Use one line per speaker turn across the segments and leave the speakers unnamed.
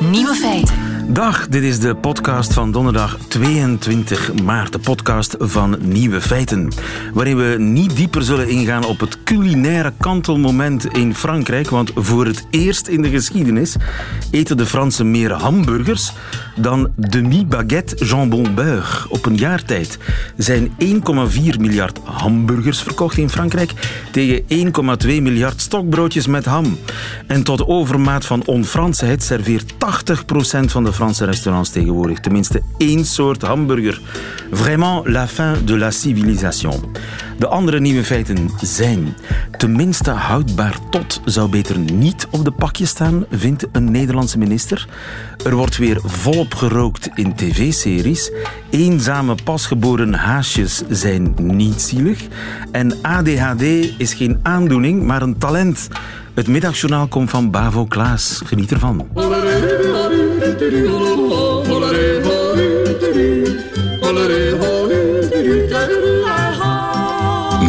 Nieuwe feiten.
Dag, dit is de podcast van donderdag 22 maart. De podcast van Nieuwe Feiten. Waarin we niet dieper zullen ingaan op het culinaire kantelmoment in Frankrijk. Want voor het eerst in de geschiedenis eten de Fransen meer hamburgers dan demi-baguette jambon beurre. Op een jaar tijd zijn 1,4 miljard hamburgers verkocht in Frankrijk tegen 1,2 miljard stokbroodjes met ham. En tot overmaat van onfransheid serveert 80% van de Franse restaurants tegenwoordig tenminste één soort hamburger. Vraiment la fin de la civilisation. De andere nieuwe feiten zijn... Tenminste houdbaar tot zou beter niet op de pakje staan, vindt een Nederlandse minister. Er wordt weer volop gerookt in tv-series. Eenzame pasgeboren haasjes zijn niet zielig. En ADHD is geen aandoening, maar een talent. Het middagjournaal komt van Bavo Klaas. Geniet ervan.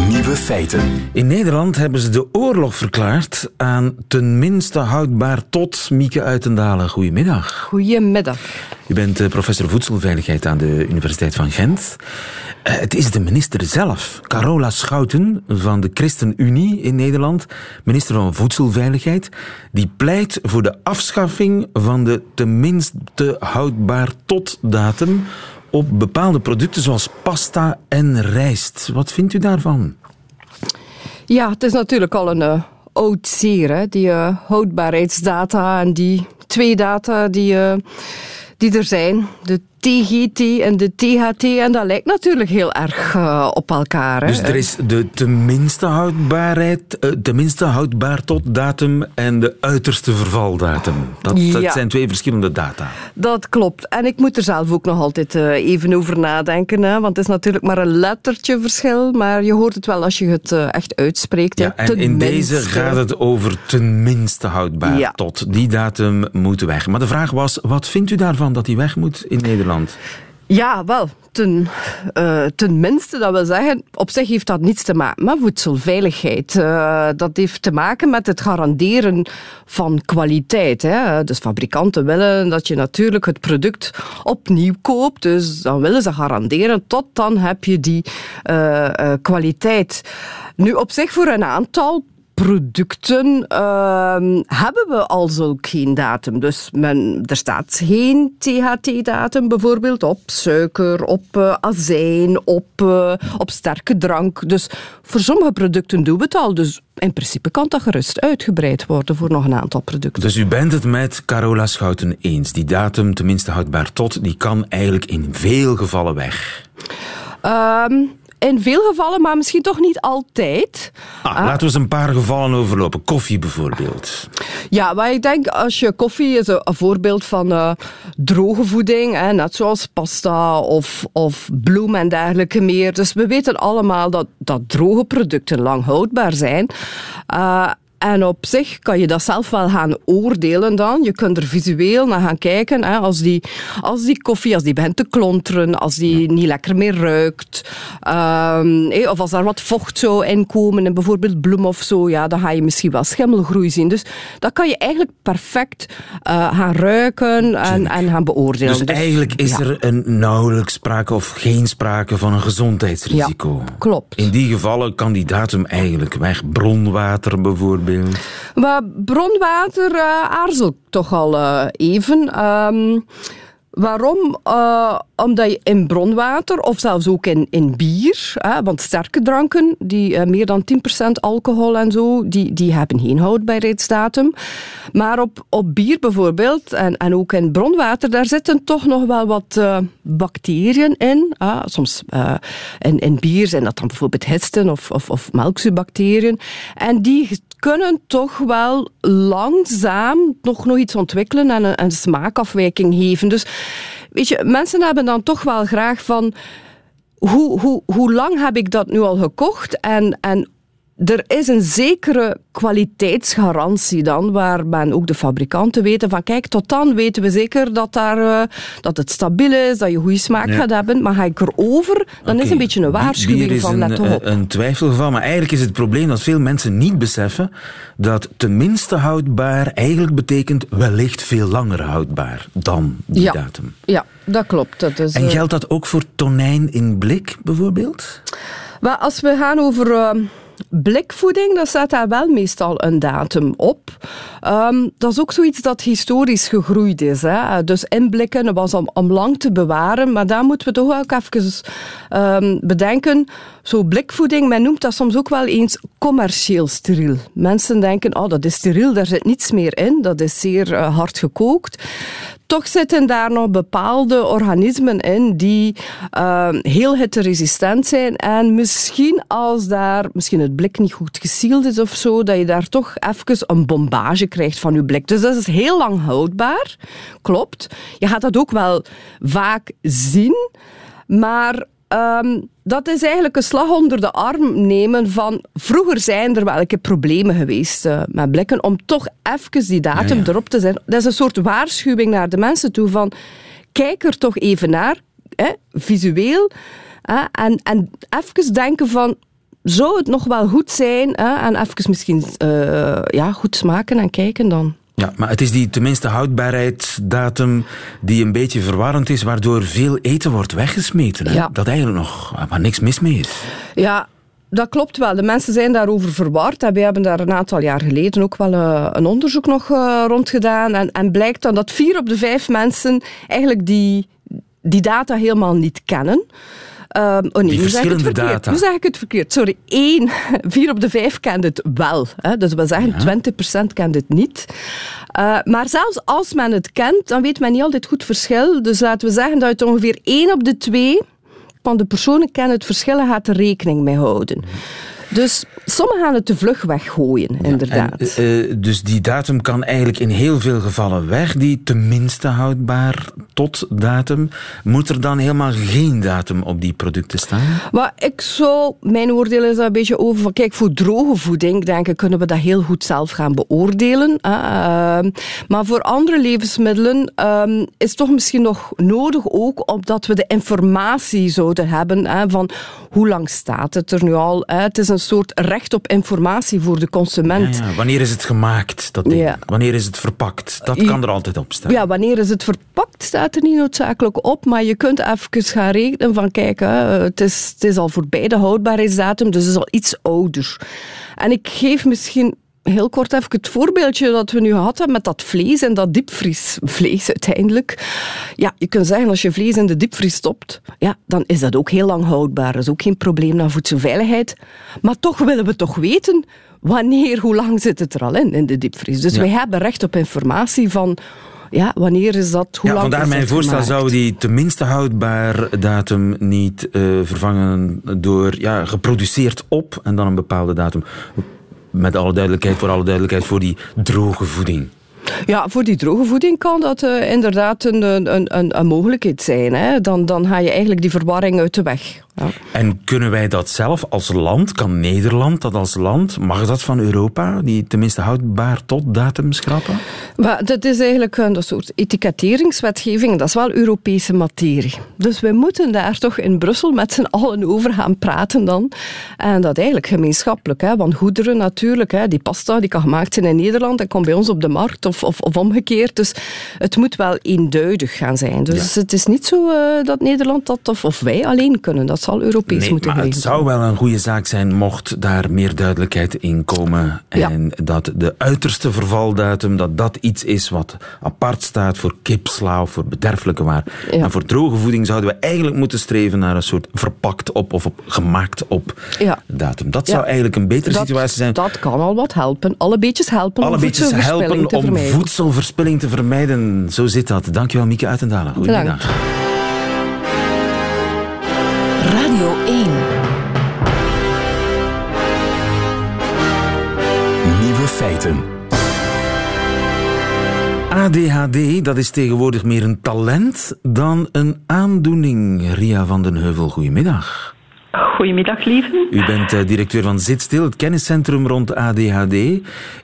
Nieuwe feiten.
In Nederland hebben ze de oorlog verklaard aan tenminste houdbaar tot Mieke Uitendalen. Goedemiddag.
Goedemiddag.
U bent eh, professor voedselveiligheid aan de Universiteit van Gent. Eh, Het is de minister zelf, Carola Schouten van de ChristenUnie in Nederland, minister van Voedselveiligheid, die pleit voor de afschaffing van de tenminste houdbaar tot datum op bepaalde producten zoals pasta en rijst. Wat vindt u daarvan?
Ja, het is natuurlijk al een eh, oud zeer, die eh, houdbaarheidsdata en die twee data die, die er zijn. De TGT en de THT. En dat lijkt natuurlijk heel erg eh, op elkaar. Hè?
Dus er is de tenminste houdbaarheid, eh, tenminste houdbaar tot datum en de uiterste vervaldatum. Dat, zijn twee verschillende data.
Dat klopt. En ik moet er zelf ook nog altijd eh, even over nadenken. Hè? Want het is natuurlijk maar een lettertje verschil. Maar je hoort het wel als je het echt uitspreekt.
Ja, en in deze gaat het over tenminste houdbaar
Ja.
tot. Die datum moet weg. Maar de vraag was, wat vindt u daarvan dat die weg moet in Nederland?
Ja, wel. Ten, eh, tenminste, dat wil zeggen, op zich heeft dat niets te maken met voedselveiligheid. Eh, dat heeft te maken met het garanderen van kwaliteit. Hè. Dus fabrikanten willen dat je natuurlijk het product opnieuw koopt. Dus dan willen ze garanderen, tot dan heb je die eh, kwaliteit. Nu, op zich voor een aantal producten ehm, hebben we al zulk geen datum. Dus men, er staat geen THT-datum bijvoorbeeld op suiker, op eh, azijn, op, eh, op sterke drank. Dus voor sommige producten doen we het al. Dus in principe kan dat gerust uitgebreid worden voor nog een aantal producten.
Dus u bent het met Carola Schouten eens. Die datum, tenminste houdbaar tot, die kan eigenlijk in veel gevallen weg.
Ehm, in veel gevallen, maar misschien toch niet altijd.
Ah, Laten we eens een paar gevallen overlopen. Koffie bijvoorbeeld.
Ja, maar ik denk als je koffie is een, een voorbeeld van eh, droge voeding, hè, net zoals pasta of, of bloem en dergelijke meer. Dus we weten allemaal dat, dat droge producten lang houdbaar zijn. Eh, en op zich kan je dat zelf wel gaan oordelen dan. Je kunt er visueel naar gaan kijken. Hè, als, die, als die koffie als die begint te klonteren, als die niet lekker meer ruikt. ehm, of als daar wat vocht zou inkomen in bijvoorbeeld bloem of zo. Ja, dan ga je misschien wel schimmelgroei zien. Dus dat kan je eigenlijk perfect eh, gaan ruiken en, en gaan beoordelen.
Dus eigenlijk is
ja.
er een nauwelijks sprake of geen sprake van een gezondheidsrisico.
Ja, klopt.
In die gevallen kan die datum eigenlijk weg. Bronwater bijvoorbeeld.
Maar bronwater eh, aarzel toch al eh, even. Ehm, waarom? Eh, omdat je in bronwater, of zelfs ook in, in bier, hè, want sterke dranken, die eh, meer dan 10% alcohol en zo, die, die hebben geen houdbaarheidsdatum. Maar op, op bier bijvoorbeeld, en, en ook in bronwater, daar zitten toch nog wel wat eh, bacteriën in. Soms in, in bier zijn dat dan bijvoorbeeld histen of, of, of melkzuurbacteriën. En die kunnen toch wel langzaam nog, nog iets ontwikkelen en een, een smaakafwijking geven. Dus weet je, mensen hebben dan toch wel graag van... Hoe, hoe, hoe lang heb ik dat nu al gekocht? En, en er is een zekere kwaliteitsgarantie dan, waar men ook de fabrikanten weten van kijk, tot dan weten we zeker dat, daar, uh, dat het stabiel is, dat je goede smaak gaat hebben, maar ga ik erover, dan is een beetje een waarschuwing van let op.
een twijfelgeval, maar eigenlijk is het probleem dat veel mensen niet beseffen dat tenminste houdbaar eigenlijk betekent wellicht veel langer houdbaar dan die
ja.
datum.
Ja, dat klopt. Dat is,
en geldt dat ook voor tonijn in blik bijvoorbeeld?
Maar als we gaan over uh, blikvoeding, dan staat daar wel meestal een datum op. Um, dat is ook zoiets dat historisch gegroeid is. Hè. Dus inblikken was om, om lang te bewaren, maar daar moeten we toch ook even um, bedenken. Zo blikvoeding, men noemt dat soms ook wel eens commercieel steriel. Mensen denken, oh, dat is steriel, daar zit niets meer in, dat is zeer uh, hard gekookt. Toch zitten daar nog bepaalde organismen in die uh, heel hitteresistent zijn. En misschien als daar misschien het blik niet goed gesield is of zo, dat je daar toch even een bombage krijgt van je blik. Dus dat is heel lang houdbaar. Klopt. Je gaat dat ook wel vaak zien. Maar Um, dat is eigenlijk een slag onder de arm nemen van vroeger zijn er welke problemen geweest uh, met blikken om toch even die datum ja, ja. erop te zetten. Dat is een soort waarschuwing naar de mensen toe van kijk er toch even naar, hè, visueel, hè, en, en even denken van zou het nog wel goed zijn hè, en even misschien uh, ja, goed smaken en kijken dan.
Ja, maar het is die tenminste houdbaarheidsdatum die een beetje verwarrend is, waardoor veel eten wordt weggesmeten. Hè? Ja. Dat eigenlijk nog waar niks mis mee is.
Ja, dat klopt wel. De mensen zijn daarover verward. En wij hebben daar een aantal jaar geleden ook wel uh, een onderzoek nog uh, rond gedaan. En, en blijkt dan dat vier op de vijf mensen eigenlijk die, die data helemaal niet kennen.
Um, oh nee, die verschillende data.
Nu zeg ik het verkeerd. Sorry, één, vier op de vijf kent het wel. Hè. Dus we zeggen ja. 20% kent het niet. Uh, maar zelfs als men het kent, dan weet men niet altijd goed verschil. Dus laten we zeggen dat het ongeveer één op de twee van de personen kennen het verschil en gaat er rekening mee houden. Dus sommigen gaan het te vlug weggooien, inderdaad.
Ja, en, uh, dus die datum kan eigenlijk in heel veel gevallen weg, die tenminste houdbaar tot datum. Moet er dan helemaal geen datum op die producten staan?
Maar ik zou, mijn oordeel is daar een beetje over van, kijk, voor droge voeding, denk ik, kunnen we dat heel goed zelf gaan beoordelen. Uh, maar voor andere levensmiddelen um, is toch misschien nog nodig ook, omdat we de informatie zouden hebben uh, van hoe lang staat het er nu al. Het is een soort recht op informatie voor de consument.
Ja, ja. Wanneer is het gemaakt, dat ding? Ja. Wanneer is het verpakt? Dat kan er altijd op staan.
Ja, wanneer is het verpakt, staat er niet noodzakelijk op. Maar je kunt even gaan rekenen van, kijk, het, is, het is al voorbij de houdbaarheidsdatum, dus het is al iets ouder. En ik geef misschien heel kort even het voorbeeldje dat we nu gehad hebben met dat vlees en dat diepvriesvlees uiteindelijk. Ja, je kunt zeggen als je vlees in de diepvries stopt, ja, dan is dat ook heel lang houdbaar. Dat is ook geen probleem naar voedselveiligheid. Maar toch willen we toch weten wanneer, hoe lang zit het er al in, in de diepvries. Dus ja. wij hebben recht op informatie van ja, wanneer is dat? Hoe
ja,
lang
vandaar
is
mijn voorstel
gemaakt?
zou die tenminste houdbaar datum niet uh, vervangen door ja, geproduceerd op en dan een bepaalde datum. Met alle duidelijkheid, voor alle duidelijkheid, voor die droge voeding.
Ja, voor die droge voeding kan dat uh, inderdaad een, een, een, een mogelijkheid zijn. Hè. Dan, dan ga je eigenlijk die verwarring uit de weg. Ja.
En kunnen wij dat zelf als land? Kan Nederland dat als land? Mag dat van Europa? Die tenminste houdbaar tot datum schrappen?
Maar dat is eigenlijk een soort etiketteringswetgeving. Dat is wel Europese materie. Dus we moeten daar toch in Brussel met z'n allen over gaan praten dan. En dat eigenlijk gemeenschappelijk. Hè. Want goederen natuurlijk, hè, die pasta die kan gemaakt zijn in Nederland en komt bij ons op de markt of, of, of omgekeerd. Dus het moet wel eenduidig gaan zijn. Dus ja. het is niet zo uh, dat Nederland dat of, of wij alleen kunnen. Dat zal Europees
nee,
moeten
maar het zou wel een goede zaak zijn mocht daar meer duidelijkheid in komen. En ja. dat de uiterste vervaldatum, dat dat iets is wat apart staat voor kipsla of voor bederfelijke waar. Ja. En voor droge voeding zouden we eigenlijk moeten streven naar een soort verpakt op of op, gemaakt op
ja.
datum. Dat zou eigenlijk een betere
dat,
situatie zijn.
Dat kan al wat helpen. Alle beetjes helpen
Alle
om
beetjes helpen om
vermijden.
voedselverspilling te vermijden. Zo zit dat. Dankjewel Mieke Uitendalen. Goedemiddag. ADHD, dat is tegenwoordig meer een talent dan een aandoening. Ria van den Heuvel, goedemiddag.
Goedemiddag, lieve.
U bent uh, directeur van Zitstil, het kenniscentrum rond ADHD.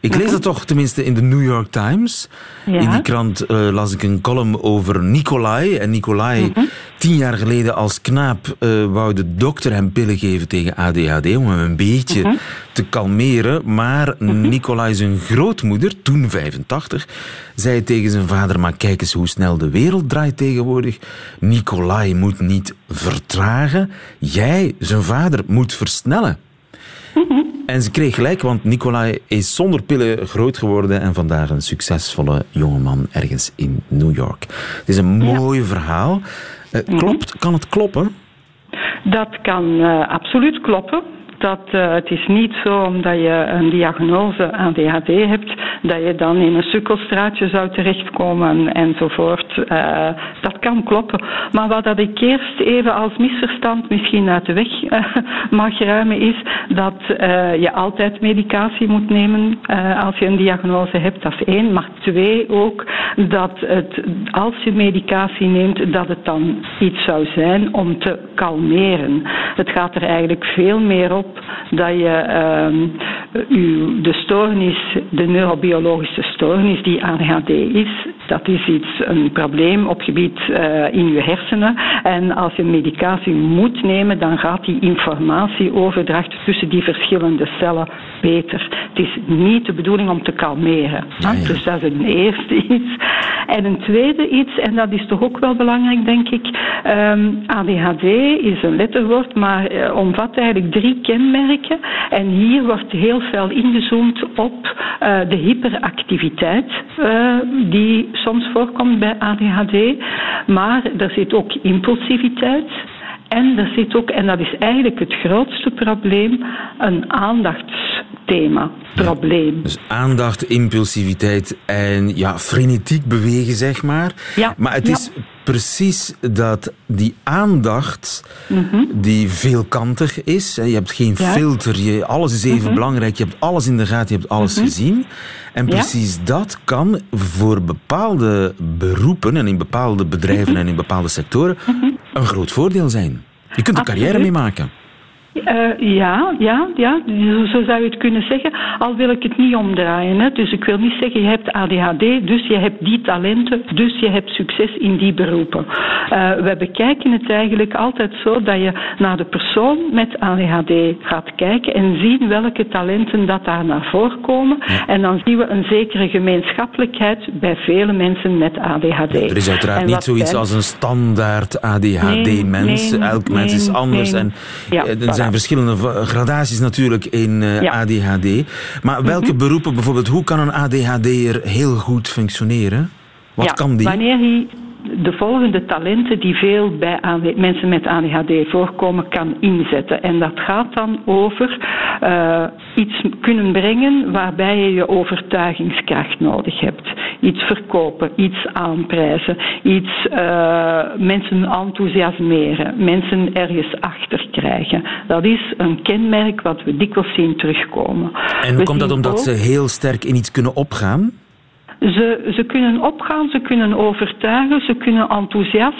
Ik lees dat toch tenminste in de New York Times. Ja. In die krant uh, las ik een column over Nicolai. En Nicolai, -hmm. tien jaar geleden als knaap, uh, wou de dokter hem pillen geven tegen ADHD om hem een beetje -hmm. te kalmeren. Maar mm -hmm. Nicolai, zijn grootmoeder, toen 85, zei tegen zijn vader: Maar kijk eens hoe snel de wereld draait tegenwoordig. Nicolai moet niet vertragen. Jij, zijn vader, moet versnellen. En ze kreeg gelijk, want Nicolai is zonder pillen groot geworden en vandaag een succesvolle jongeman ergens in New York. Het is een mooi ja. verhaal. Uh, klopt, kan het kloppen?
Dat kan uh, absoluut kloppen. Dat, uh, het is niet zo omdat je een diagnose ADHD hebt, dat je dan in een sukkelstraatje zou terechtkomen enzovoort. Uh, dat kan kloppen. Maar wat dat ik eerst even als misverstand misschien uit de weg uh, mag ruimen, is dat je altijd medicatie moet nemen als je een diagnose hebt. Dat is één. Maar twee ook dat het, als je medicatie neemt, dat het dan iets zou zijn om te kalmeren. Het gaat er eigenlijk veel meer op dat je u, de stoornis, de neurobiologische stoornis die ADHD is, dat is iets, een probleem op gebied uh, in je hersenen. En als je medicatie moet nemen, dan gaat die informatieoverdracht tussen die verschillende cellen beter. Het is niet de bedoeling om te kalmeren. Ja. Dus dat is een eerste iets. En een tweede iets, en dat is toch ook wel belangrijk, denk ik. Um, ADHD is een letterwoord, maar uh, omvat eigenlijk drie kenmerken. En hier wordt heel veel ingezoomd op uh, de hyperactiviteit uh, die soms voorkomt bij ADHD. Maar er zit ook impulsiviteit. En er zit ook, en dat is eigenlijk het grootste probleem, een aandachtsthema, probleem.
Ja, dus aandacht, impulsiviteit en ja, frenetiek bewegen, zeg maar.
Ja,
maar het
ja.
is precies dat die aandacht, mm -hmm. die veelkantig is. Je hebt geen ja. filter, je, alles is even mm -hmm. belangrijk. Je hebt alles in de gaten, je hebt alles mm -hmm. gezien. En precies ja. dat kan voor bepaalde beroepen en in bepaalde bedrijven en in bepaalde sectoren een groot voordeel zijn. Je kunt er carrière mee maken.
Uh, ja, ja, ja, zo zou je het kunnen zeggen. Al wil ik het niet omdraaien. Dus ik wil niet zeggen, je hebt ADHD, dus je hebt die talenten, dus je hebt succes in die beroepen. Uh, we bekijken het eigenlijk altijd zo dat je naar de persoon met ADHD gaat kijken en zien welke talenten dat daar naar voren komen. Ja. En dan zien we een zekere gemeenschappelijkheid bij vele mensen met ADHD. Ja,
er is uiteraard niet zoiets als een standaard ADHD-mens. Nee, nee, Elk nee, mens is anders. En,
ja,
er zijn verschillende gradaties natuurlijk in ja. ADHD. Maar welke mm -hmm. beroepen bijvoorbeeld, hoe kan een ADHD'er heel goed functioneren? Wat kan die?
Wanneer hij de volgende talenten die veel bij mensen met ADHD voorkomen kan inzetten. En dat gaat dan over uh, iets kunnen brengen waarbij je je overtuigingskracht nodig hebt. Iets verkopen, iets aanprijzen, iets uh, mensen enthousiasmeren, mensen ergens achter krijgen. Dat is een kenmerk wat we dikwijls zien terugkomen.
En hoe komt dat omdat ook... ze heel sterk in iets kunnen opgaan?
Ze, ze kunnen opgaan, ze kunnen overtuigen, ze kunnen enthousiast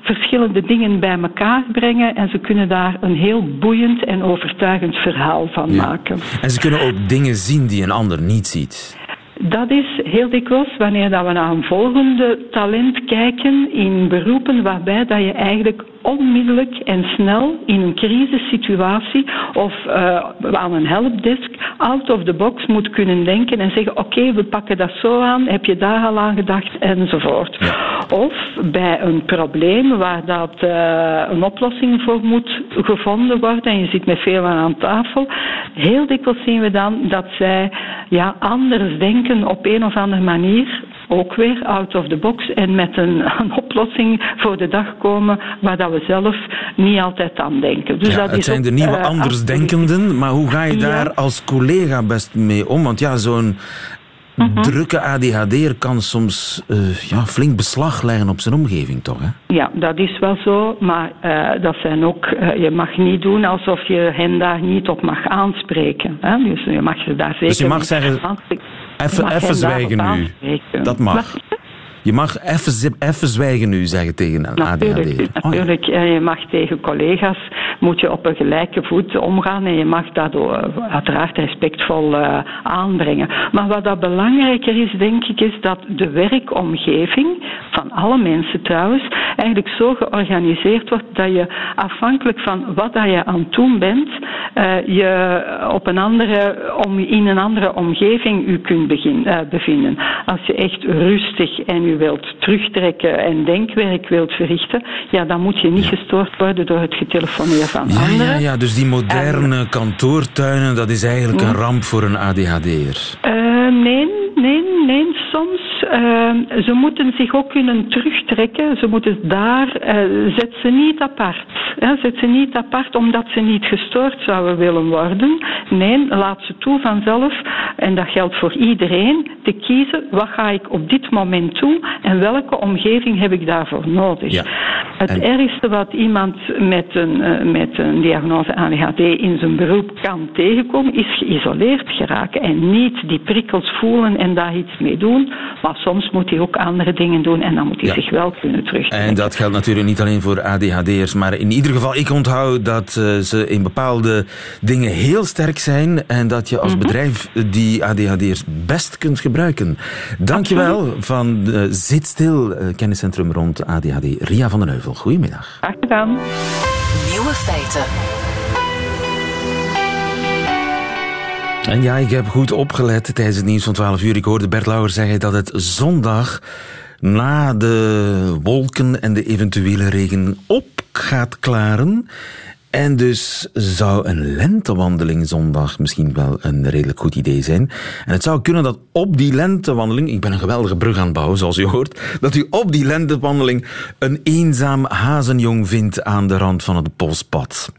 verschillende dingen bij elkaar brengen en ze kunnen daar een heel boeiend en overtuigend verhaal van ja. maken.
En ze kunnen ook dingen zien die een ander niet ziet.
Dat is heel dikwijls wanneer dat we naar een volgende talent kijken in beroepen waarbij dat je eigenlijk onmiddellijk en snel in een crisissituatie of uh, aan een helpdesk out of the box moet kunnen denken en zeggen oké, okay, we pakken dat zo aan, heb je daar al aan gedacht enzovoort.
Ja.
Of bij een probleem waar dat uh, een oplossing voor moet gevonden worden en je zit met veel aan tafel, heel dikwijls zien we dan dat zij ja, anders denken op een of andere manier ook weer out of the box en met een, een oplossing voor de dag komen waar dat we zelf niet altijd aan denken.
Dus ja, dat het zijn ook, de nieuwe uh, andersdenkenden, maar hoe ga je daar ja. als collega best mee om? Want ja, zo'n uh -huh. drukke ADHD'er kan soms uh, ja, flink beslag leggen op zijn omgeving, toch? Hè?
Ja, dat is wel zo, maar uh, dat zijn ook, je mag niet doen alsof je hen daar niet op mag aanspreken. Hè? Dus je mag je daar zeker
dus je mag zeggen, even, even zwijgen nu. Dat mag. Je mag even, even zwijgen nu, zeggen tegen een
natuurlijk,
ADHD.
Natuurlijk, je mag tegen collega's moet je op een gelijke voet omgaan en je mag dat uiteraard respectvol uh, aanbrengen. Maar wat dat belangrijker is, denk ik, is dat de werkomgeving van alle mensen trouwens eigenlijk zo georganiseerd wordt dat je afhankelijk van wat dat je aan het doen bent, uh, je op een andere, om, in een andere omgeving u kunt begin, bevinden. Als je echt rustig en u wilt terugtrekken en denkwerk wilt verrichten, ja, dan moet je niet gestoord worden door het getelefoneer van
ja,
anderen.
Ja, ja, dus die moderne kantoortuinen, dat is eigenlijk een ramp voor een ADHD'er.
Uh, nee, nee, nee. Soms uh, ze moeten zich ook kunnen terugtrekken. Ze moeten daar, uh, zet ze niet apart. Hè? Zet ze niet apart omdat ze niet gestoord zouden willen worden. Nee, laat ze toe vanzelf, en dat geldt voor iedereen, te kiezen wat ga ik op dit moment doen en welke omgeving heb ik daarvoor nodig.
Ja.
Het en... ergste wat iemand met een, uh, met een diagnose ADHD in zijn beroep kan tegenkomen, is geïsoleerd geraken en niet die prikkels voelen en daar iets mee doen. Maar soms moet hij ook andere dingen doen en dan moet hij ja. zich wel kunnen terugtrekken.
En dat geldt natuurlijk niet alleen voor ADHD'ers, maar in ieder geval, ik onthoud dat uh, ze in bepaalde dingen heel sterk zijn en dat je als mm -hmm. bedrijf die ADHD'ers best kunt gebruiken. Dankjewel Absoluut. van uh, Zit Stil, uh, kenniscentrum rond ADHD. Ria van den Heuvel, goedemiddag.
Graag gedaan.
Nieuwe feiten.
En ja, ik heb goed opgelet tijdens het nieuws van 12 uur. Ik hoorde Bert Lauwer zeggen dat het zondag na de wolken en de eventuele regen op gaat klaren. En dus zou een lentewandeling zondag misschien wel een redelijk goed idee zijn. En het zou kunnen dat op die lentewandeling, ik ben een geweldige brug aan het bouwen zoals u hoort, dat u op die lentewandeling een eenzaam hazenjong vindt aan de rand van het bospad.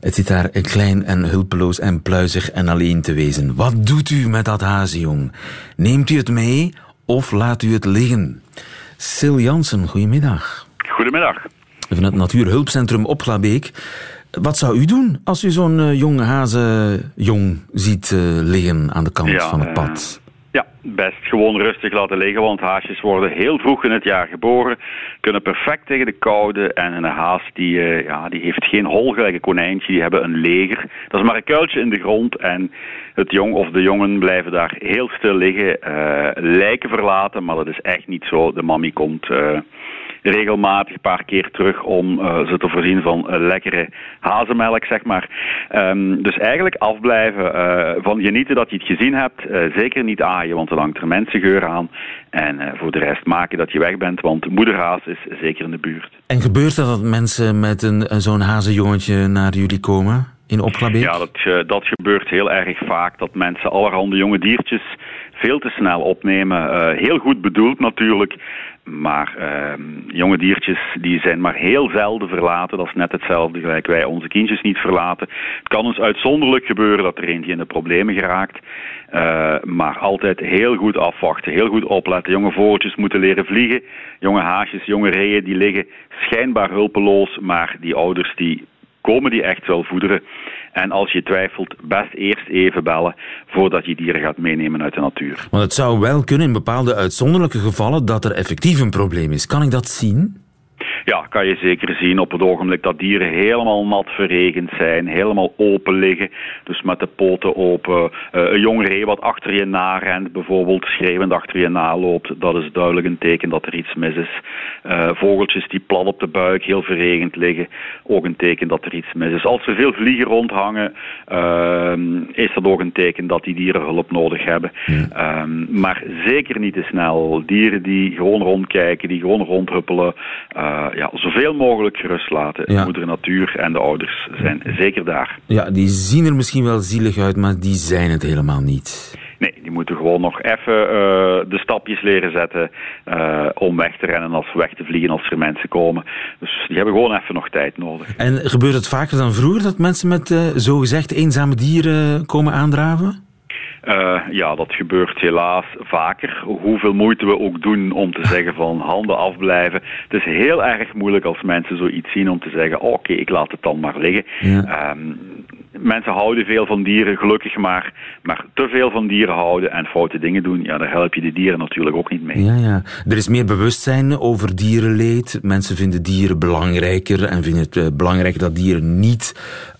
Het zit daar klein en hulpeloos en pluizig en alleen te wezen. Wat doet u met dat hazenjong? Neemt u het mee of laat u het liggen? Sil Jansen, goedemiddag.
Goedemiddag.
Van het Natuurhulpcentrum Opglabeek. Wat zou u doen als u zo'n uh, jonge hazenjong ziet uh, liggen aan de kant
ja,
van het pad?
Uh, ja, best gewoon rustig laten liggen, want haasjes worden heel vroeg in het jaar geboren, kunnen perfect tegen de koude en een haas die, uh, ja, die heeft geen hol gelijk een konijntje, die hebben een leger. Dat is maar een kuiltje in de grond en het jong of de jongen blijven daar heel stil liggen, uh, lijken verlaten, maar dat is echt niet zo. De mammy komt uh, regelmatig een paar keer terug om uh, ze te voorzien van uh, lekkere hazenmelk, zeg maar. Um, dus eigenlijk afblijven, uh, van genieten dat je het gezien hebt. zeker niet aaien, want er hangt er mensengeur aan. En voor de rest maken dat je weg bent, want moederhaas is zeker in de buurt.
En gebeurt dat dat mensen met een, zo'n hazenjongetje naar jullie komen? In Opglabeek?
Ja, dat, dat gebeurt heel erg vaak. Dat mensen allerhande jonge diertjes veel te snel opnemen. Uh, heel goed bedoeld natuurlijk. Maar uh, jonge diertjes die zijn maar heel zelden verlaten. Dat is net hetzelfde gelijk wij onze kindjes niet verlaten. Het kan ons uitzonderlijk gebeuren dat er eentje in de problemen geraakt. Uh, maar altijd heel goed afwachten, heel goed opletten. Jonge vogeltjes moeten leren vliegen. Jonge haasjes, jonge reeën die liggen schijnbaar hulpeloos. Maar die ouders die komen die echt wel voederen. En als je twijfelt, best eerst even bellen voordat je dieren gaat meenemen uit de natuur.
Want het zou wel kunnen in bepaalde uitzonderlijke gevallen dat er effectief een probleem is. Kan ik dat zien?
Ja, kan je zeker zien op het ogenblik dat dieren helemaal nat verregend zijn, helemaal open liggen, dus met de poten open. Uh, een jong ree wat achter je na rent, bijvoorbeeld schreeuwend achter je na loopt, dat is duidelijk een teken dat er iets mis is. Uh, vogeltjes die plat op de buik, heel verregend liggen, ook een teken dat er iets mis is. Als er veel vliegen rondhangen, uh, is dat ook een teken dat die dieren hulp nodig hebben. Ja. maar zeker niet te snel. Dieren die gewoon rondkijken, die gewoon rondhuppelen, uh, ja, zoveel mogelijk gerust laten. Ja. Moeder natuur en de ouders zijn zeker daar.
Ja, die zien er misschien wel zielig uit, maar die zijn het helemaal niet.
Nee, die moeten gewoon nog even uh, de stapjes leren zetten uh, om weg te rennen of weg te vliegen als er mensen komen. Dus die hebben gewoon even nog tijd nodig.
En gebeurt het vaker dan vroeger dat mensen met uh, zogezegd eenzame dieren komen aandraven?
Uh, ja, dat gebeurt helaas vaker. Hoeveel moeite we ook doen om te zeggen van handen afblijven. Het is heel erg moeilijk als mensen zoiets zien om te zeggen: oké, ik laat het dan maar liggen. Ja. Um, mensen houden veel van dieren, gelukkig maar. Maar te veel van dieren houden en foute dingen doen, ja, daar help je de dieren natuurlijk ook niet mee.
Ja, ja. Er is meer bewustzijn over dierenleed. Mensen vinden dieren belangrijker en vinden het uh, belangrijker dat dieren niet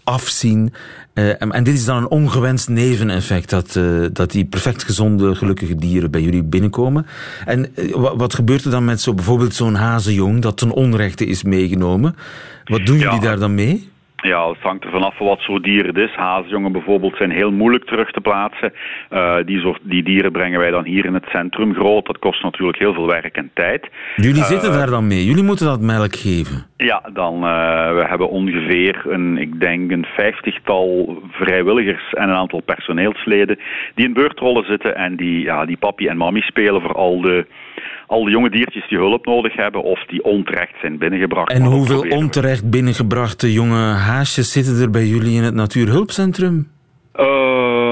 afzien. Uh, en dit is dan een ongewenst neveneffect, dat, uh, dat die perfect gezonde, gelukkige dieren bij jullie binnenkomen. En uh, wat gebeurt er dan met zo, bijvoorbeeld zo'n hazenjong dat ten onrechte is meegenomen? Wat doen jullie daar dan mee?
Ja, het hangt er vanaf wat soort dieren het is. Hazenjongen bijvoorbeeld zijn heel moeilijk terug te plaatsen. Uh, die, soort, die dieren brengen wij dan hier in het centrum groot. Dat kost natuurlijk heel veel werk en tijd.
Jullie uh, zitten daar dan mee? Jullie moeten dat melk geven?
Ja, dan, uh, we hebben ongeveer een, ik denk een vijftigtal vrijwilligers en een aantal personeelsleden die in beurtrollen zitten en die, ja, die papi en mami spelen voor al de al de jonge diertjes die hulp nodig hebben of die onterecht zijn binnengebracht.
En hoeveel onterecht binnengebrachte jonge haasjes zitten er bij jullie in het Natuurhulpcentrum?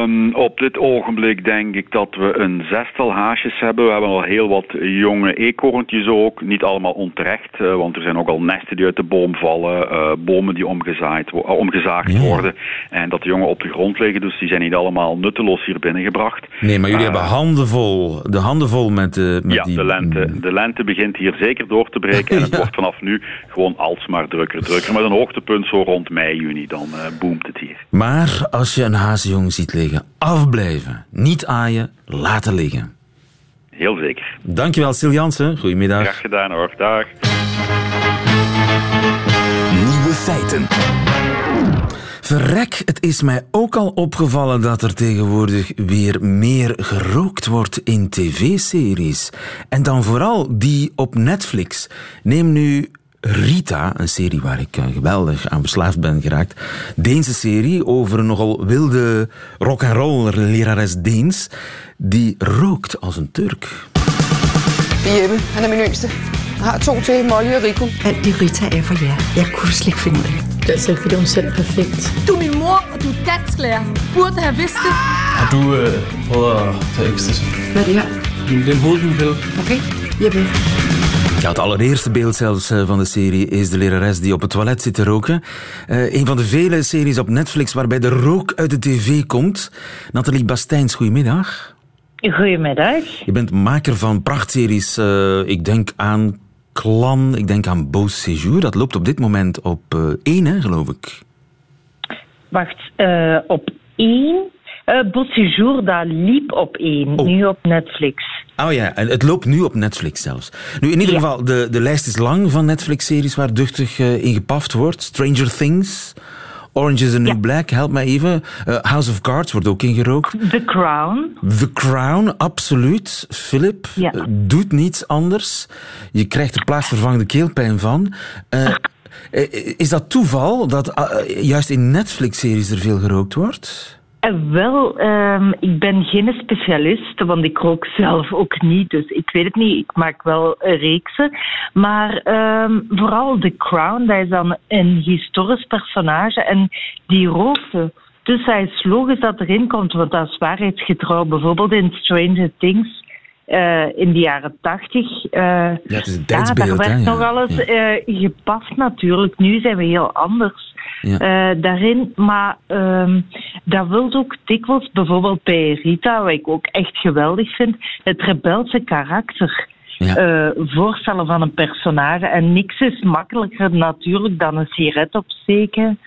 Um, op dit ogenblik denk ik dat we een zestal haasjes hebben. We hebben al heel wat jonge eekhoorntjes ook. Niet allemaal onterecht, uh, want er zijn ook al nesten die uit de boom vallen. Uh, bomen die omgezaaid, uh, omgezaagd ja. worden. En dat de jongen op de grond liggen. Dus die zijn niet allemaal nutteloos hier binnengebracht.
Nee, maar jullie hebben handen vol. De handen vol met, met
ja,
die...
de lente. De lente begint hier zeker door te breken. En het ja. wordt vanaf nu gewoon alsmaar drukker, drukker. Met een hoogtepunt zo rond mei, juni. Dan boomt het hier.
Maar als je een hazenjong ziet liggen, afblijven. Niet aaien, laten liggen.
Heel zeker.
Dankjewel, Sil Jansen. Goedemiddag.
Graag gedaan hoor. Dag.
Nieuwe feiten. Verrek, het is mij ook al opgevallen dat er tegenwoordig weer meer gerookt wordt in tv-series. En dan vooral die op Netflix. Neem nu Rita, een serie waar ik geweldig aan verslaafd ben geraakt. Deense serie over een nogal wilde rock'n'roll lerares Deens. Die rookt als een Turk.
Jeppe, han er min yngste. Jeg har to til, Molly og Rico.
Alt det Rita er for jer. Jeg kunne slet ikke finde ud af.
Det er altså ikke, fordi hun selv er perfekt.
Du er min mor, og du er dansklærer. Burde have vidst det.
Har du øh, prøvet at tage ecstasy?
Hvad er det her?
Det er en hovedpinepille.
Okay, Jeppe.
Ja, het allereerste beeld zelfs van de serie is de lerares die op het toilet zit te roken. Uh, een van de vele series op Netflix waarbij de rook uit de tv komt. Nathalie Bastijns, goedemiddag.
Goedemiddag.
Je bent maker van prachtseries. Uh, ik denk aan Clan, ik denk aan Beau Séjour. Dat loopt op dit moment op uh, één, hè, geloof ik.
Wacht, op één? Uh, Beau Séjour, dat liep op één, oh. nu op Netflix.
Oh ja, en het loopt nu op Netflix zelfs. Nu, in ieder ja. geval, de, de lijst is lang van Netflix-series waar duchtig uh, in gepaft wordt. Stranger Things, Orange is the New ja. Black, help mij even. Uh, House of Cards wordt ook ingerookt.
The Crown.
The Crown, absoluut. Philip
ja.
uh, doet niets anders. Je krijgt er plaatsvervangende keelpijn van. Uh, is dat toeval dat juist in Netflix-series er veel gerookt wordt?
Uh, wel, um, ik ben geen specialist, want ik rook zelf ook niet. Dus ik weet het niet. Ik maak wel reeksen. Maar um, vooral The Crown, dat is dan een historisch personage. En die rookte. Dus hij is logisch dat erin komt, want dat is waarheidsgetrouw. Bijvoorbeeld in Stranger Things. Uh, in de jaren tachtig. Uh,
ja, het is een tijdsbeeld.
Ja, daar werd nog alles
ja.
uh, gepast natuurlijk. Nu zijn we heel anders
ja.
daarin. Maar um, dat wil ook dikwijls, bijvoorbeeld bij Rita, wat ik ook echt geweldig vind, het rebelse karakter.
Ja.
voorstellen van een personage. En niks is makkelijker natuurlijk dan een sigaret opsteken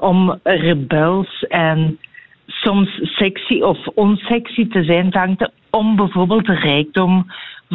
om rebels en soms sexy of onsexy te zijn. Om bijvoorbeeld de rijkdom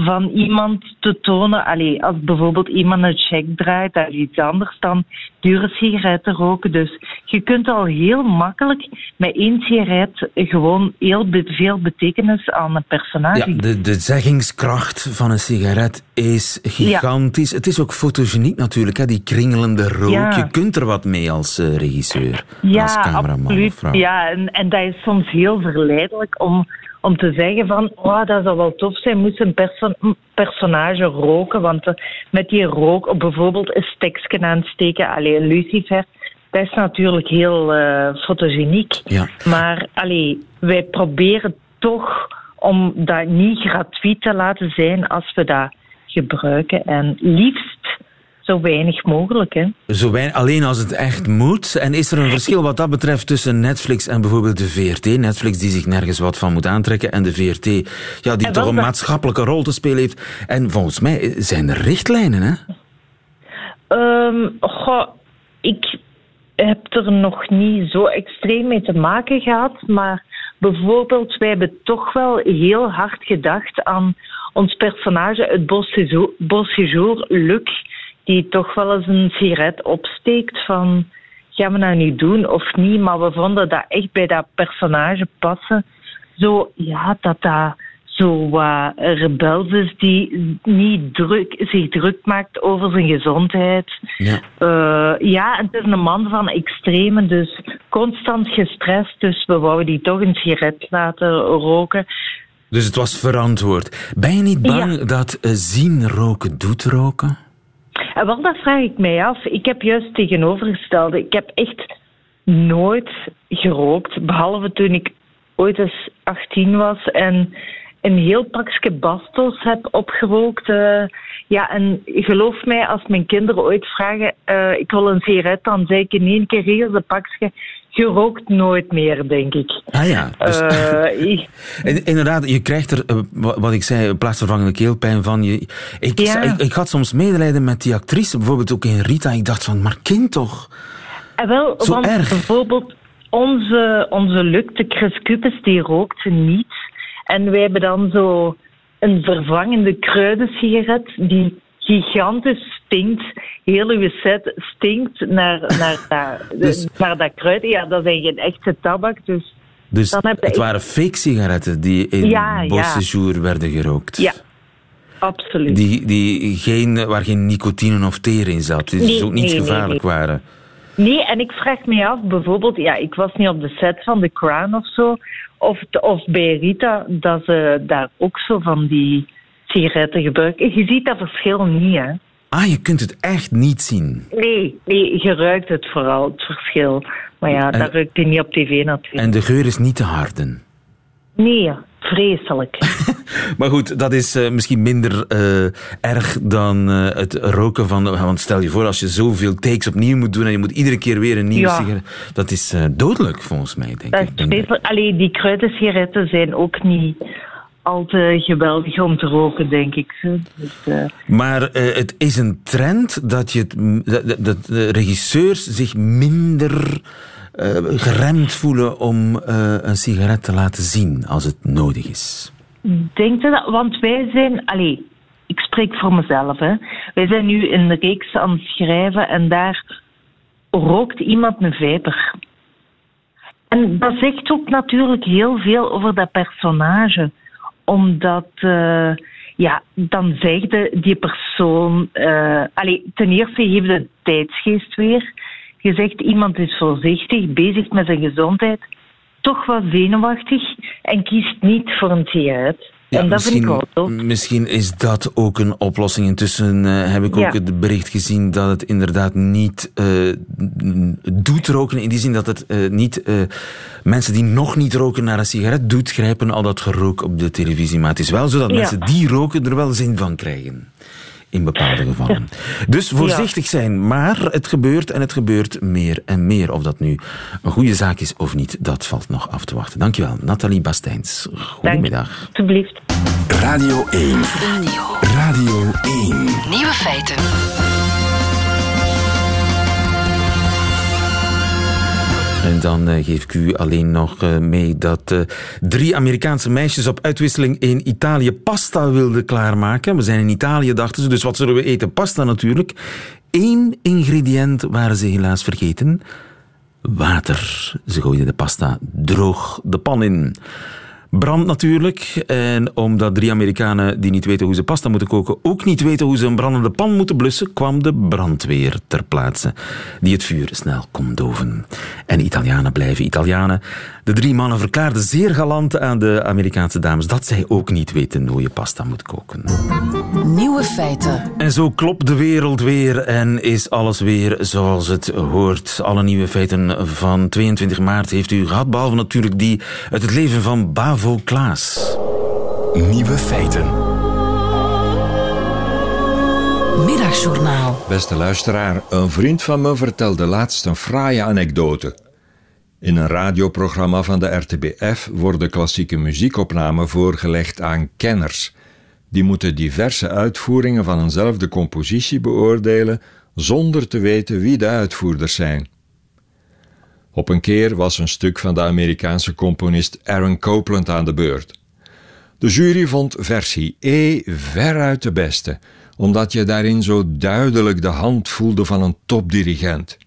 van iemand te tonen. Allee, als bijvoorbeeld iemand een check draait, dat is iets anders dan dure sigaretten roken. Dus je kunt al heel makkelijk met één sigaret gewoon heel veel betekenis aan een personage.
Ja, de, de zeggingskracht van een sigaret is gigantisch. Ja. Het is ook fotogeniek natuurlijk, hè, die kringelende rook.
Ja.
Je kunt er wat mee als uh, regisseur,
ja,
als cameraman
absoluut.
of.
Ja, en, en dat is soms heel verleidelijk om om te zeggen van, oh, dat zou wel tof zijn, moest een perso personage roken, want uh, met die rook, bijvoorbeeld een stekje aansteken, alleen een lucifer, dat dat is natuurlijk heel uh, fotogeniek.
Ja.
Maar allee, wij proberen toch om dat niet gratuit te laten zijn als we dat gebruiken. En liefst zo weinig mogelijk. Hè.
Zo weinig, alleen als het echt moet. En is er een verschil wat dat betreft tussen Netflix en bijvoorbeeld de VRT? Netflix die zich nergens wat van moet aantrekken en de VRT ja, die toch een maatschappelijke rol te spelen heeft. En volgens mij zijn er richtlijnen, hè?
Um, goh, ik heb er nog niet zo extreem mee te maken gehad, maar bijvoorbeeld, wij hebben toch wel heel hard gedacht aan ons personage, het Bosséjour, Luc, die toch wel eens een sigaret opsteekt van gaan we nou nu doen of niet, maar we vonden dat echt bij dat personage passen. Zo, ja, dat dat zo uh, rebels is die niet druk, zich druk maakt over zijn gezondheid.
Ja.
Uh, ja, het is een man van extreme, dus constant gestrest. Dus we wouden die toch een sigaret laten roken.
Dus het was verantwoord. Ben je niet bang dat uh, zien roken doet roken?
En wel, dat vraag ik mij af. Ik heb juist tegenovergestelde. Ik heb echt nooit gerookt, behalve toen ik ooit eens 18 was en een heel pakje bastos heb opgerookt. Uh, ja, en geloof mij, als mijn kinderen ooit vragen, uh, ik wil een sigaret, dan zeg ik in één keer heel de pakje, je rookt nooit meer, denk ik.
Ah ja. Dus, uh, inderdaad, je krijgt er, wat ik zei, plaatsvervangende keelpijn van. Je, ik, ja. ik, ik, had soms medelijden met die actrice, bijvoorbeeld ook in Rita. Ik dacht van, maar kind toch?
En wel,
Zo
want
erg.
bijvoorbeeld onze, onze Luc, de Chris Cupes, die rookte niet. En wij hebben dan zo een vervangende kruidensigaret die gigantisch stinkt. Heel uw set stinkt naar, naar, naar,
Dus-
naar dat kruid. Ja, dat zijn geen echte tabak, dus...
Dus
Dan heb je
het
echt-
waren fake sigaretten die in
Ja, ja.
Bossejour werden gerookt.
Ja, absoluut.
Die, die geen, waar geen nicotine of teer in zat. Die
Nee,
dus ook niet
nee,
gevaarlijk
nee.
waren.
Nee, en ik vraag me af, bijvoorbeeld, ja, ik was niet op de set van The Crown of zo, of, of bij Rita, dat ze daar ook zo van die sigaretten gebruiken. Je ziet dat verschil niet, hè?
Ah, je kunt het echt niet zien.
Nee, nee, je ruikt het vooral, het verschil. Maar ja,
En-
dat ruikt je niet op tv natuurlijk.
En de geur is niet te harden.
Nee, vreselijk.
Maar goed, dat is eh, misschien minder eh, erg dan eh, het roken van... Want stel je voor, als je zoveel takes opnieuw moet doen... en je moet iedere keer weer een nieuwe
Ja.
sigaret... Dat is dodelijk, volgens mij, denk
Dat
ik.
is. Allee, die kruidensigaretten zijn ook niet al te geweldig om te roken, denk ik. Dus, eh,
Maar eh, het is een trend dat, je dat, de regisseurs zich minder eh, geremd voelen om een sigaret te laten zien als het nodig is.
Denkt u dat? Want wij zijn, allee, ik spreek voor mezelf, hè. Wij zijn nu een reeks aan het schrijven en daar rookt iemand een vijper. En dat zegt ook natuurlijk heel veel over dat personage. Omdat, eh, ja, dan zegt de- die persoon... eh allee, ten eerste geeft het tijdsgeest weer. Je zegt iemand is voorzichtig, bezig met zijn gezondheid, toch wat zenuwachtig en kiest niet voor een sigaret. En dat vind ik wel tof.
misschien is dat ook een oplossing. Intussen eh, heb ik ook
Ja.
het bericht gezien dat het inderdaad niet eh, doet roken. In die zin dat het eh, niet mensen die nog niet roken naar een sigaret doet grijpen al dat gerook op de televisie. Maar het is wel zo dat
Ja.
mensen die roken er wel zin van krijgen. In bepaalde gevallen. Dus voorzichtig zijn, maar het gebeurt en het gebeurt meer en meer. Of dat nu een goede zaak is of niet, dat valt nog af te wachten. Dankjewel, Nathalie Bastijns. Goedemiddag.
Alsjeblieft.
Radio 1. Radio 1. Nieuwe feiten.
En dan eh, geef ik u alleen nog eh, mee dat eh, drie Amerikaanse meisjes op uitwisseling in Italië pasta wilden klaarmaken. We zijn in Italië, dachten ze, dus wat zullen we eten? Pasta natuurlijk. Eén ingrediënt waren ze helaas vergeten. Water. Ze gooiden de pasta droog de pan in. Brand natuurlijk. En omdat drie Amerikanen die niet weten hoe ze pasta moeten koken, ook niet weten hoe ze een brandende pan moeten blussen, kwam de brandweer ter plaatse, die het vuur snel kon doven. En Italianen blijven Italianen. De drie mannen verklaarden zeer galant aan de Amerikaanse dames dat zij ook niet weten hoe je pasta moet koken.
Nieuwe feiten.
En zo klopt de wereld weer en is alles weer zoals het hoort. Alle nieuwe feiten van 22 maart heeft u gehad, behalve natuurlijk die uit het leven van Bavo Klaas.
Nieuwe feiten. Middagjournaal.
Beste luisteraar, een vriend van me vertelde laatst een fraaie anekdote. In een radioprogramma van de RTBF worden klassieke muziekopnamen voorgelegd aan kenners. Die moeten diverse uitvoeringen van eenzelfde compositie beoordelen zonder te weten wie de uitvoerders zijn. Op een keer was een stuk van de Amerikaanse componist Aaron Copland aan de beurt. De jury vond versie E veruit de beste, omdat je daarin zo duidelijk de hand voelde van een topdirigent.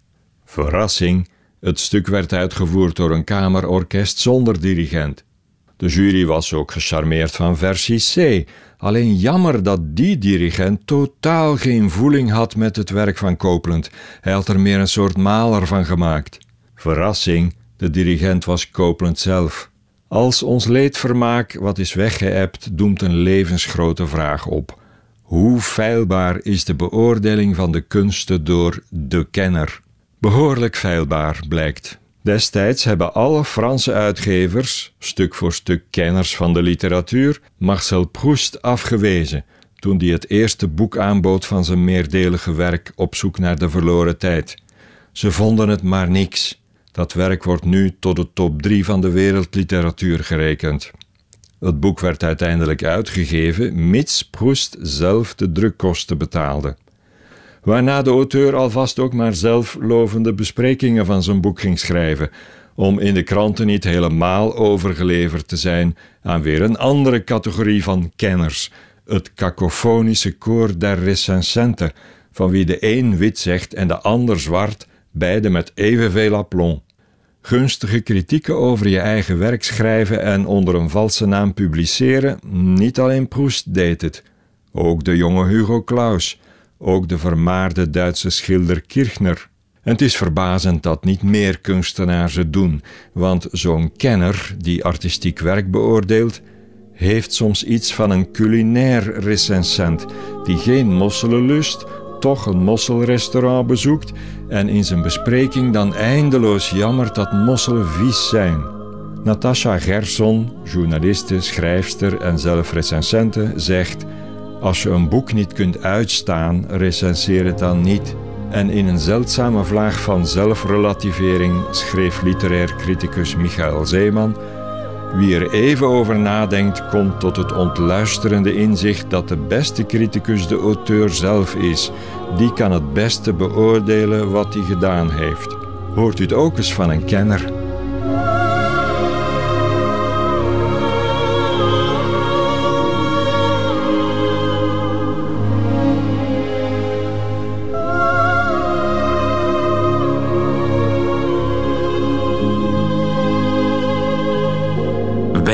Verrassing, het stuk werd uitgevoerd door een kamerorkest zonder dirigent. De jury was ook gecharmeerd van versie C, alleen jammer dat die dirigent totaal geen voeling had met het werk van Copeland. Hij had er meer een soort maler van gemaakt. Verrassing, de dirigent was Copeland zelf. Als ons leedvermaak wat is weggeëpt, doemt een levensgrote vraag op. Hoe feilbaar is de beoordeling van de kunsten door de kenner? Behoorlijk feilbaar, blijkt. Destijds hebben alle Franse uitgevers, stuk voor stuk kenners van de literatuur, Marcel Proust afgewezen toen hij het eerste boek aanbood van zijn meerdelige werk Op zoek naar de verloren tijd. Ze vonden het maar niks. Dat werk wordt nu tot de top 3 van de wereldliteratuur gerekend. Het boek werd uiteindelijk uitgegeven, mits Proust zelf de drukkosten betaalde. Waarna de auteur alvast ook maar zelflovende besprekingen van zijn boek ging schrijven, om in de kranten niet helemaal overgeleverd te zijn aan weer een andere categorie van kenners, het kakofonische koor der recensenten, van wie de een wit zegt en de ander zwart, beide met evenveel aplomb. Gunstige kritieken over je eigen werk schrijven en onder een valse naam publiceren, niet alleen Proest deed het. Ook de jonge Hugo Claus, ook de vermaarde Duitse schilder Kirchner. En het is verbazend dat niet meer kunstenaars het doen, want zo'n kenner die artistiek werk beoordeelt, heeft soms iets van een culinair recensent die geen mosselen lust, toch een mosselrestaurant bezoekt en in zijn bespreking dan eindeloos jammert dat mosselen vies zijn. Natasha Gerson, journaliste, schrijfster en zelf recensente, zegt: Als je een boek niet kunt uitstaan, recenseer het dan niet. En in een zeldzame vlaag van zelfrelativering schreef literair criticus Michael Zeeman wie er even over nadenkt, komt tot het ontluisterende inzicht dat de beste criticus de auteur zelf is. Die kan het beste beoordelen wat hij gedaan heeft. Hoort u het ook eens van een kenner?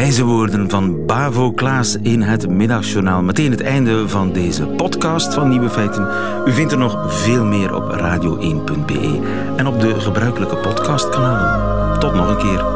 Wijze woorden van Bavo Klaas in het Middagjournaal. Meteen het einde van deze podcast van Nieuwe Feiten. U vindt er nog veel meer op radio1.be en op de gebruikelijke podcastkanalen. Tot nog een keer.